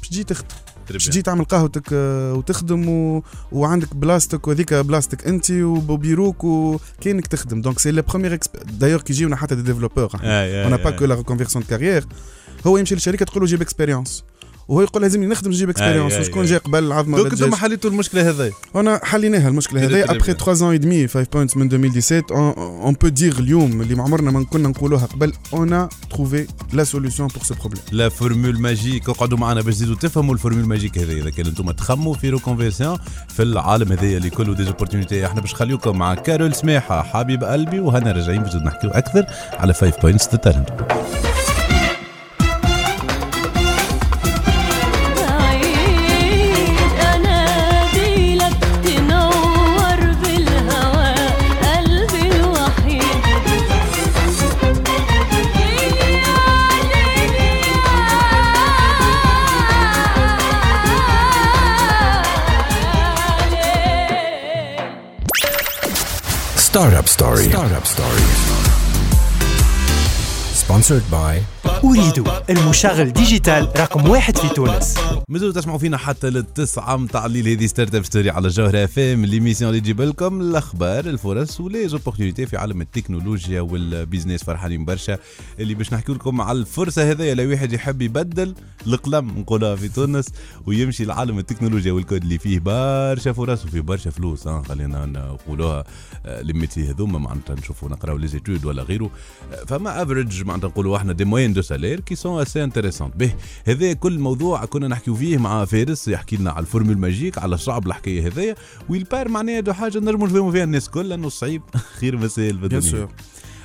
باش تجي تخدم باش تجي تعمل قهوتك آه، وتخدم و... وعندك بلاصتك وهذيك بلاصتك أنت وبيروك وكأنك تخدم. donc c'est la première d'ailleurs كي يجيونا حتى des développeurs n'a pas que la reconversion de carrière. هو يمشي للشركة تقول له جيب expérience وهو يقول لازمني نخدم نجيب اكسبيريونس وشكون أي. جا قبل العظمة donc ولا أنتم. حليتوا المشكلة هذه أنا حليناها المشكلة كده après bientôt 3 ans et demi 5 points من 2017 on peut dire اليوم اللي ما عمرنا ما كنا نقولوها قبل on a trouvé la solution pour ce problème la formule magique اقعدوا معنا باش تزيدوا تفهموا ال formule magique هذه إذا كان أنتم تخموا في reconversion في العالم هذايا اللي كله des opportunités إحنا باش نخليكم مع كارول سماحه حبيب قلبي وهنا راجعين باش نحكيو أكثر على 5 points تتالنت Startup Story. Startup Story. Sponsored by Ooredoo المشغل digital رقم واحد في تونس. مازالوا تسمعوا فينا حتى للتسعة متاع الليل. هذه Startup Story على جوهرة FM l'émission اللي تجيب لكم الأخبار الفرص و les opportunités في عالم التكنولوجيا وال business فرحانين برشا. اللي باش نحكي لكم على الفرصة هذيا لو واحد يحب يبدل القلم نقولها في تونس ويمشي لعالم التكنولوجيا والكود اللي فيه برشا فرص وفيه برشا فلوس ها خلينا نقولوها آه، les métiers هذوما. معناتها نشوفوا نقراو les études ولا غيره. آه، فما average معناتها نقولوا إحنا des moyennes de salaires qui sont assez intéressantes به هذا كل موضوع كنا نحكيو فيه مع فارس يحكي لنا على ال formule magique على صعب الحكاية هذايا والبار معناها دو حاجة نجموا نفهموا فيها الناس كل لأنه صعيب. (laughs) خير مسائل بيان بالدنيا sûr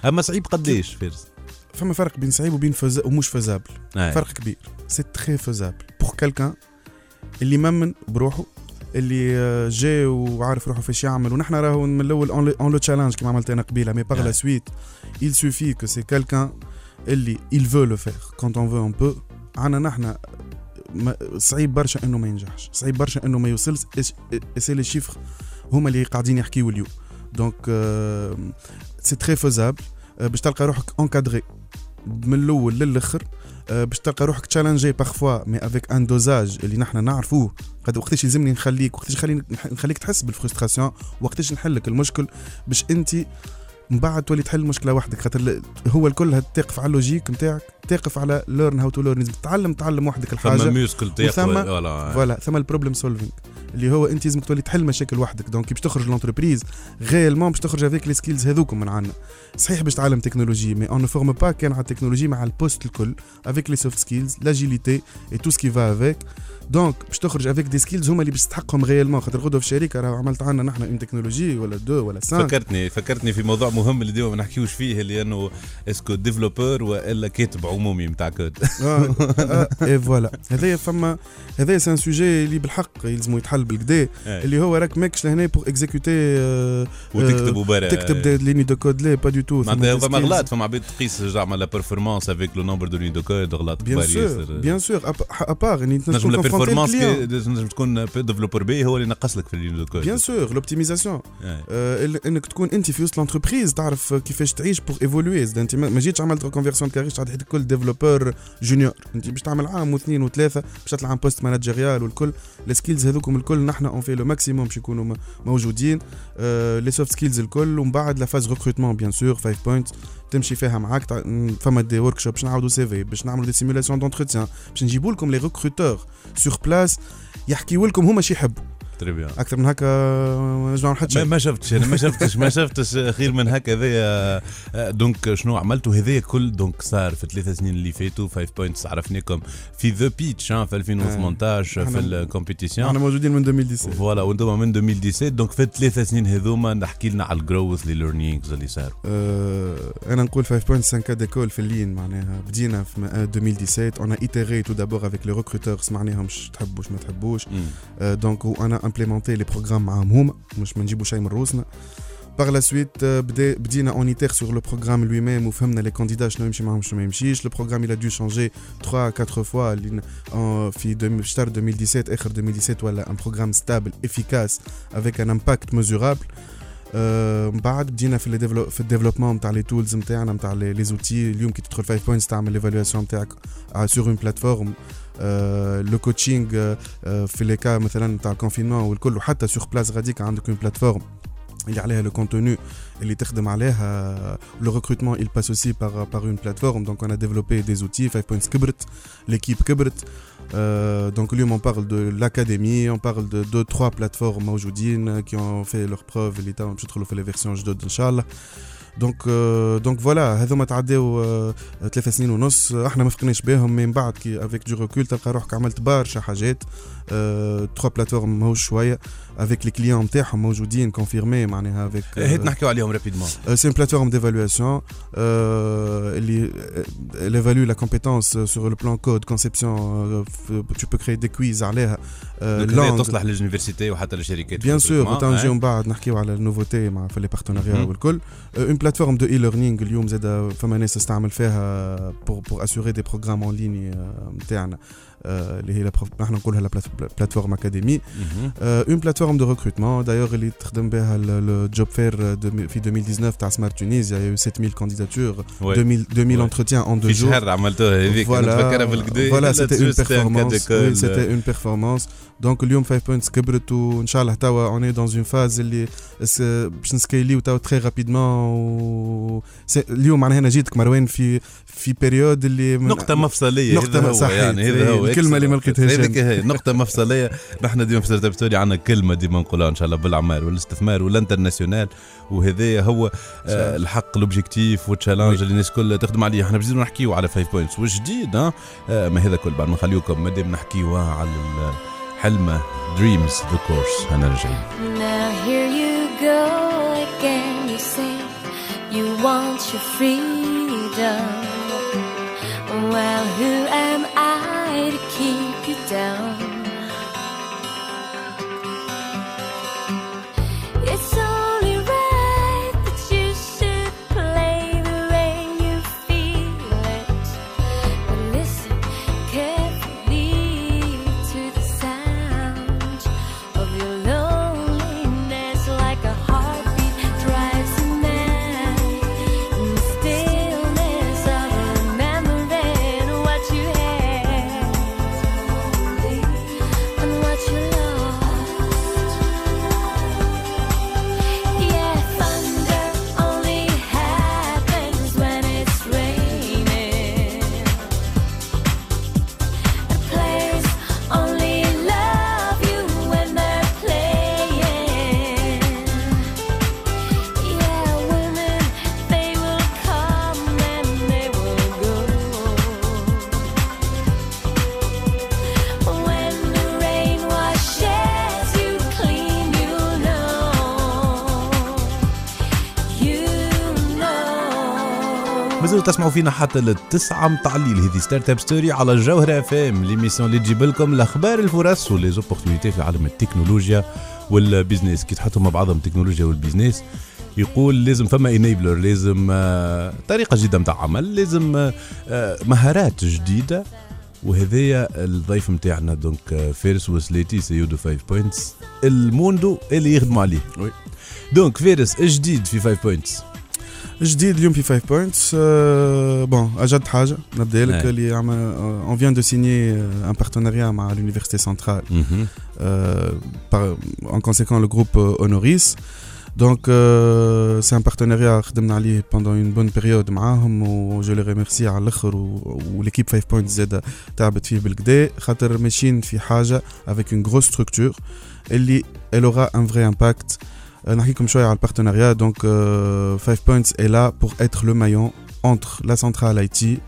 أما صعيب قداش فارس؟ فما فرق بين صعيب وبين faisable ومش faisable. آه. فرق كبير. c'est très faisable pour quelqu'un اللي مؤمن بروحه اللي آه، جا وعارف روحه فاش يعمل. ونحن راهو من الأول on le challenge كيما عملت أنا قبيلة. mais par la suite il suffit que c'est quelqu'un اللي il veut le faire. Quand on veut on peut عنا نحن صعيب برشا إنه ما ينجحش. صعيب برشا إنه ما يوصلش c'est les chiffres هما اللي قاعدين يحكيو اليوم. donc c'est très faisable باش تلقى روحك encadré من الأول للآخر آه، باش تلقى روحك challengé parfois mais avec un dosage اللي نحن نعرفوه. قد وقتاش يلزمني نخليك وقتاش نخلي نخليك تحس بال frustration وقتاش نحلك المشكل. باش انت من بعد تولي تحل المشكلة وحدك خاطر هو الكل تقف على ال logique نتاعك تقف على learn how to learn تتعلم تعلم وحدك الحاجة. muscle تاعك وثم- ولا voilà ثم ال problem solving اللي هو انت لازمك تولي تحل مشاكل وحدك. donc باش تخرج l'entreprise également باش تخرج avec les skills هذوكم من عندنا. صحيح باش تعلم technologie mais on forme pas كان على التكنولوجي مع البوست الكل avec les soft skills l'agilité et tout ce qui va avec donc باش تخرج avec des skills هما اللي باش تحققهم également خاطر غدوة في الشركة راه عملت عندنا نحن une technologie ولا deux ولا cinq فكرتني فكرتني في موضوع مهم اللي ديما ما نحكيوش فيه اللي أنه est-ce que développeur والا كاتب عمومي نتاع code voilà هذايا فما هذايا c'est un sujet اللي بالحق يلزمو يتحل بالقدا إيه. اللي هو راك ماكش لهنا pour exécuter وتكتب وبرا. تكتب les lignes de code لا pas du tout معناتها فما غلط فما عباد تقيس زعما la performance avec le nombre de lignes de code غلط bien sûr. bien sûr à part نجم la performance bien نجم تكون développeur B هو اللي نقص لك في de code. sur l'optimisation انك تكون انت في وسط l'entreprise تعرف كيفاش تعيش pour évoluer أنت ما جيتش عملت reconversion carrière تعطي حياتك كل développeur junior أنت باش تعمل عام واثنين وثلاثة باش تطلع عن poste managérial والكل ال skills هذوكم الكل نحن on fait le maximum باش يكونوا موجودين. les soft skills الكل ومن بعد la phase recrutement bien sûr 5 points تمشي فيها معاك فما des workshops باش نعاودوا CV باش نعملوا des simulations d'entretien باش نجيبوا لكم les recruteurs sur place يحكيوا لكم هما شي يحبوا. très bien أكثر من هكا ما نجمع حتى ما, شيء ما شفتش أنا ما شفتش ما شفتش خير من هكا هذايا. آه، donc شنو عملتوا هذايا كل؟ donc صار في الثلاث سنين اللي فاتوا 5 points عرفناكم في The Pitch في 2018 في إحنا- ال compétition أحنا موجودين من 2017 voilà وأنتم من 2017 donc في الثلاث سنين هذوما نحكي لنا على ال growth les learnings اللي صاروا. آه، أنا نقول 5 points un cas d'école في ال lean معناها بدينا في م- 2017 on itérait tout d'abord avec les recruteurs سمعناهم تحبوش ما تحبوش. آه، donc وأنا implémenté les programmes معاهم هما مش ما نجيبوا شيء من روسنا par la suite بدا بدينا on itère sur le programme lui-même وفهمنا les candidats شنو يمشي معاهم شنو ما يمشيش le programme il a dû changer 3 4 fois. اللي آه، في دوم- في شهر 2017 اخر 2017 ولا un programme stable efficace avec un impact mesurable آه، من بعد بدينا في ال dévelop في ال développement نتاع les tools نتاعنا نتاع les outils اليوم كي تدخل 5 points تعمل l'évaluation نتاعك sur une plateforme le coaching في les cas مثلا نتاع ال confinement والكل وحتى sur place غاديك عندك une plateforme اللي عليها le contenu اللي تخدم عليها le recrutement il passe aussi par par une plateforme. Donc on a développé des outils 5 points كبرت l'équipe كبرت Euh, donc اليوم on parle de l'académie on parle de deux trois plateformes موجودين qui ont fait leurs preuves اللي تو باش يدخلوا في les versions جدد ان شاء الله donc donc voilà هذوما تعداو آه، ثلاث سنين ونص آه، إحنا ما فقناش بهم من بعد كي avec du recul تلقى روحك عملت برشا حاجات trois plateformes ماهوش شوية avec les clients نتاعهم موجودين confirmés معناها avec هات نحكيو عليهم rapidement c'est une plateforme d'évaluation euh, اللي elle évalue la compétence sur le plan code conception euh, f- tu peux créer des quiz عليها euh, donc هذه langue تصلح لل université وحتى للشركات bien sûr recrutement، وتنجيو hein. من بعد نحكيو على ال nouveautés مع في les partenariats مهم. والكل une plateforme de e-learning اليوم زاد فما ناس تستعمل فيها pour pour assurer des programmes en ligne نتاعنا آه، اللي هي la prof- نحن نقولها la plateforme académie مهم. une plateforme de recrutement d'ailleurs اللي تخدم بها ال job fair في 2019 تاع Smart Tunisia يا 7000 candidatures Ouais. 2000 2000 Ouais. entretiens en deux في jours شهر عملتوها هذيك نتفكرها بالكدا voilà c'était une là-dessus, c'était un cas performance d'école. oui, c'était une performance donc اليوم 5 points كبرت وان شاء الله توا on est dans une phase اللي اس- باش نسكيليو توا très rapidement و... c'- اليوم معناها أنا جيتك مروان في في période اللي من- نقطة مفصلية نقطة هذا صحيح. يعني هذا هو الكلمة اللي ما. لقيتهاش هذيك. هي نقطة مفصلية نحن ديما في Startup Story عندنا كلمة ديما نقولها إن شاء الله بالاعمال والإستثمار وال international وهذا هو آه الحق l'objectif وال challenge اللي الناس الكل تخدم عليه إحنا بزيدو نحكيو على 5 points وجديد آه ما هذا كل بعد ما نخليوكم مادام نحكيو على الحلمة Dreams The Corrs أنا رجعين Now here you go again. You say you want your freedom. Well, who am I to keep you down? تسمعوا فينا حتى للتسعة متاع الليل هذه Startup Story على الجوهرة اف ام l'émission اللي تجيب لكم الأخبار الفرص و les opportunités في عالم التكنولوجيا وال business كي تحطوا مع بعضهم التكنولوجيا وال business يقول لازم فما enabler لازم آه، طريقة جديدة متاع عمل لازم آه، مهارات جديدة. وهذايا الضيف نتاعنا donc آه، فارس وسليتي CEO de 5 points الموندو اللي يخدموا عليه. oui. دونك فارس جديد في 5 بوينتس جديد اليوم في 5 بوينتس بون اجد حاجه نبدا لك Ouais. اللي اون فيان دو سيني ان بارتناريا مع l'université centrale Euh, par- en conséquent le groupe euh, Honoris. Donc euh, c'est un partenariat خدمنا عليه pendant une bonne période معاهم و je les remercie على الاخر و- وليكيب 5 بوينت زاد تعبت فيه بالكدا خاطر ماشيين في حاجه avec une grosse structure اللي elle aura un vrai impact Euh, نحكيكم شوية على ال partenariat donc euh, 5 points est là pour être le maillon entre la centrale IT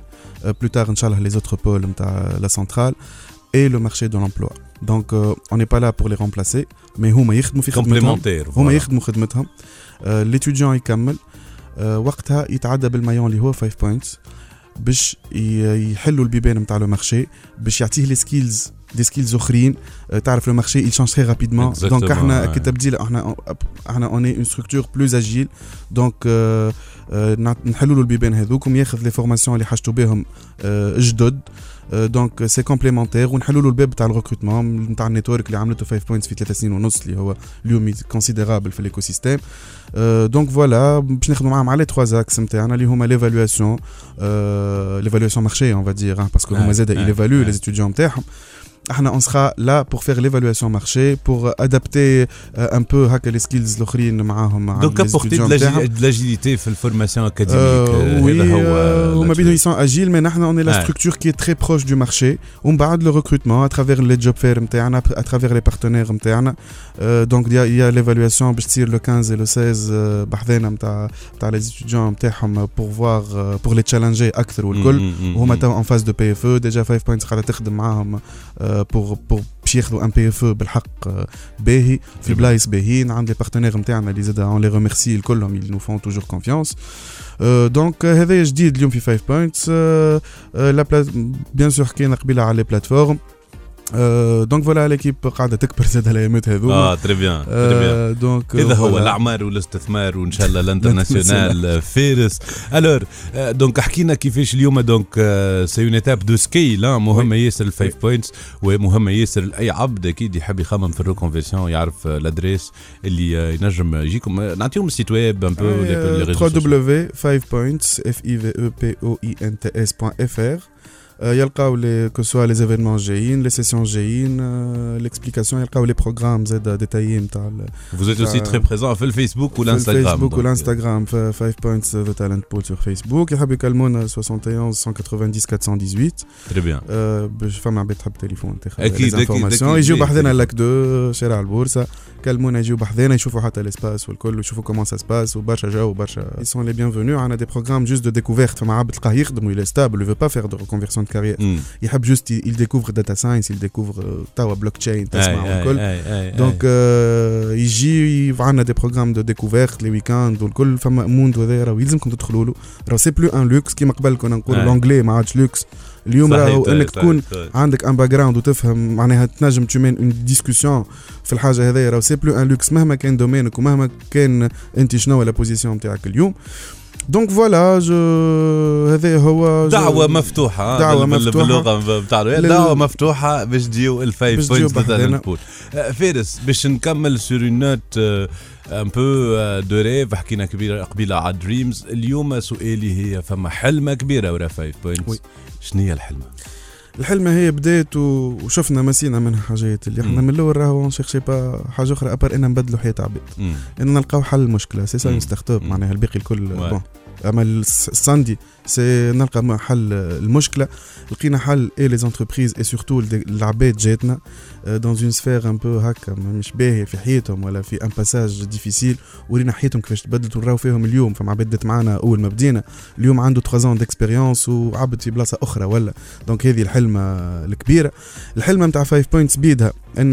euh, plus tard inchallah les autres pôles نتاع la centrale et le marché de l'emploi. Donc euh, on n'est pas là pour les remplacer mais هما يخدموا في خدمتهم complémentaire هما يخدموا خدمتهم آه، l'étudiant يكمل آه، وقتها يتعدى بال maillon اللي هو 5 points باش ي- يحلوا البيبان نتاع le marché باش يعطيه les skills des skills أخرين. آه، تعرف le marché il change très rapidement. Exactement, donc إحنا ouais. كتبديل إحنا إحنا une une structure plus agile donc نحلوا له البيبان هذوكم ياخذ les formations اللي حاجتو بهم آه، جدد. donc c'est complémentaire ونحلوا له الباب تاع ال recrutement نتاع ال network اللي عملته 5 points في ثلاث سنين ونص اللي هو اليوم considérable في ال écosystème donc voilà باش نخدموا معاهم على trois axes نتاعنا اللي هما l'évaluation l'évaluation marché on va dire parce que هما Ouais, زاد ouais, يليفالو ouais. les étudiants نتاعهم إحنا on sera là pour faire l'évaluation marché pour adapter un peu هكا les skills الاخرين معاهم مع donc les apporter étudiants نتاعهم. de l'agilité في ال formation Euh, académique oui, هذا هو euh, هما بينهم ils sont agiles mais نحن on est la Ouais. structure qui est très proche du marché ومن بعد le recrutement à travers les job fairs نتاعنا à travers les partenaires نتاعنا Euh, donc il y a, il y a l'évaluation باش تصير le 15 et le 16 euh, بحذانا نتاع نتاع les étudiants نتاعهم pour voir euh, pour les challenger أكثر والكل وهما تو en phase de PFE déjà 5 points قاعدة تخدم معاهم pour pour باش ياخذوا un PFE بالحق آه، باهي في بلايص باهيين عند les partenaires نتاعنا اللي زاد on les remercie الكلهم ils nous font toujours confiance. donc هذا جديد اليوم في 5 Points là bien sûr حكينا قبيلة على les plateformes donc voilà l'équipe قاعدة تكبر زاد الايامات هذوما آه très bien très bien donc هذا هو. الاعمار والاستثمار وان شاء الله l'international (laughs) فارس alors donc حكينا كيفاش اليوم donc c'est une étape de scale مهمه ياسر ال Five Points ومهمه ياسر لأي عبد أكيد يحب يخمم في ال reconversion يعرف l'adresse اللي آه، ينجم يجيكم. آه، نعطيهم ال site web un peu les réseaux www.5points.fr Euh, يلقاو que ce soit les événements جايين les sessions جايين l'explication يلقاو les programmes زاد ديتايي نتاع ال- Vous êtes aussi Euh, très présent في الفيسبوك في والانستغرام الفيسبوك donc. والانستغرام في 5 Points The Talent Pool sur فيسبوك يحب يكلمونا 71 190 418 très bien آه، باش فما عباد تحب تليفون تاخذ أكيد، أكيد، informations. أكيد. يجيو أكيد. بحذنا Lac 2 شارع البورصه كلمونا يجيو بحذنا يشوفوا حتى l'espace والكل ويشوفوا comment ça se passe وبرشا جو وبرشا ils sont les bienvenus عندنا des programmes juste de découverte فما عبد تلقاه يخدم و il est stable il veut pas faire de reconversion de carrière مم. يحب juste il découvre data science il découvre euh, توا بلوك تشين تسمع أي- أي- والكل أي- أي- أي. donc آه، يجي عندنا des programmes de découverte les weekends والكل فما monde وهذا راهو يلزمكم تدخلوا له راهو c'est plus un luxe كيما قبل كنا نقولوا أي. l'anglais ما عادش لوكس اليوم صحيح، راهو صحيح، انك صحيح، تكون صحيح. عندك un background وتفهم معناها تنجم ت mener une discussion في الحاجة هذيا راهو c'est plus un luxe مهما كان domaine ك ومهما كان انت شنو la position نتاعك اليوم donc voilà je هذا هو دعوة مفتوحة دعوة بال- بال- مفتوحة. باللغة بتاع لل- دعوة مفتوحة باش تجيو ال Five Points بحذنا. bon فارس باش نكمل sur note un peu de rêve حكينا كبيرة قبيلة على dreams اليوم سؤالي هي فما حلمة كبيرة ورا Five oui. Points شنو هي الحلمة؟ الحلمة هي بدات وشفنا مسينا منها حاجات اللي إحنا. من الأول راهو ne cherche pas حاجة أخرى à part إن نبدلوا حياة عباد مم. إن نلقاو حل المشكلة c'est ça startup. معناها الباقي الكل. bon أما الس- l'idée c'est نلقى حل المشكلة. لقينا حل et les entreprises et surtout العباد جاتنا dans une sphère un peu هكا مش باهية في حياتهم ولا في un passage difficile ورينا حياتهم كيفاش تبدلت ونراو فيهم اليوم فما عباد بدات معانا أول ما بدينا. اليوم عنده 3 ans d'expérience وعبد في بلاصة أخرى ولا. donc هذه الحلمة الكبيرة. الحلمة نتاع 5 Points بيدها إن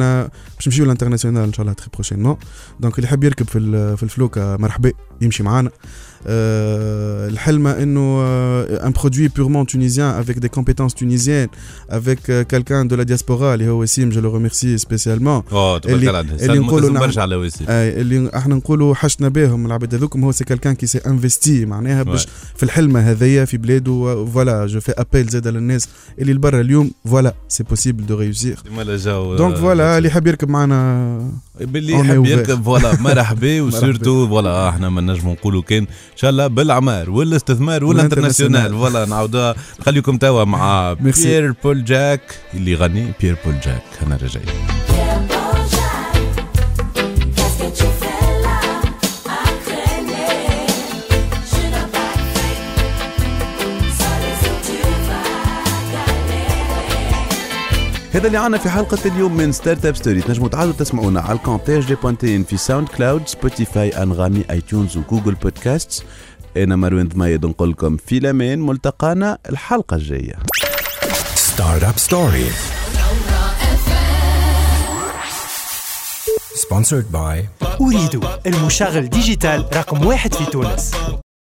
باش نمشيو l'international إن شاء الله très prochainement donc اللي يحب يركب في في الفلوكة مرحبا يمشي معانا. آه، الحلمة إنه un produit purement tunisien avec des compétences tunisiennes avec quelqu'un de la diaspora اللي هو وسيم je le remercie spécialement آه تبارك اللي- الله عليه. اللي سلموا- نقولوا سلموا نعم. برشا على وسيم اي اللي إحنا نقولوا حشنا بهم العباد هذوكم هو c'est quelqu'un qui s'est investi معناها باش Ouais. في الحلمه هذيا في بلاده voilà je fais appel زاد للناس اللي لبرا اليوم voilà c'est possible de réussir ديما لا جاو donc voilà اللي يحب يركب معنا باللي يحب. يركب voilà (laughs) مرحبا و surtout voilà إحنا ما نجموا نقولوا كان إن شاء الله بالاعمار والاستثمار و l'international. voilà نعاودوها نخليكم توا مع. بيير بول جاك اللي غني بيير بول جاك أنا رجعي هذا اللي عنا في حلقة اليوم من Startup Story تنجموا تعالوا تسمعونا على الكونتاج دي بوانتين في SoundCloud Spotify انغامي iTunes و Google Podcast أنا مروان ضمايد نقول لكم في الأمان ملتقانا الحلقة الجاية. Startup Story. Sponsored by أوريدو المشغل digital رقم واحد في تونس.